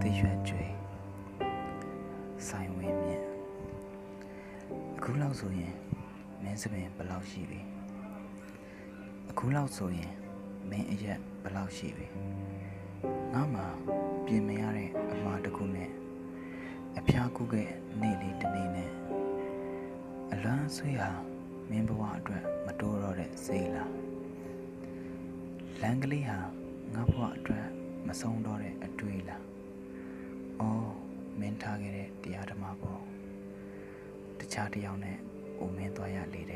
သိရွယ်ကျွေဆိုင်ဝင်မြင့်အခုလောက်ဆိုရင်မင်းစပင်ဘယ်လောက်ရှိပြီအခုလောက်ဆိုရင်မင်းအရက်ဘယ်လောက်ရှိပြီငါမှပြင်မရတဲ့အမှားတစ်ခုနဲ့အဖျားကုခဲ့နေ့လေးတစ်နေ့နဲ့အလွမ်းဆွေးဟာမင်းဘဝအတွက်မတိုးတော့တဲ့စိတ်လားလမ်းကလေးဟာငါဘဝအတွက်မဆုံးတော့တဲ့အတွေ့လားအော် မင်းထားခဲ့တဲ့တရားဓမ္မပေါ်တခြားတစ်ယောက်နဲ့အိုမင်းသွားရလေတယ်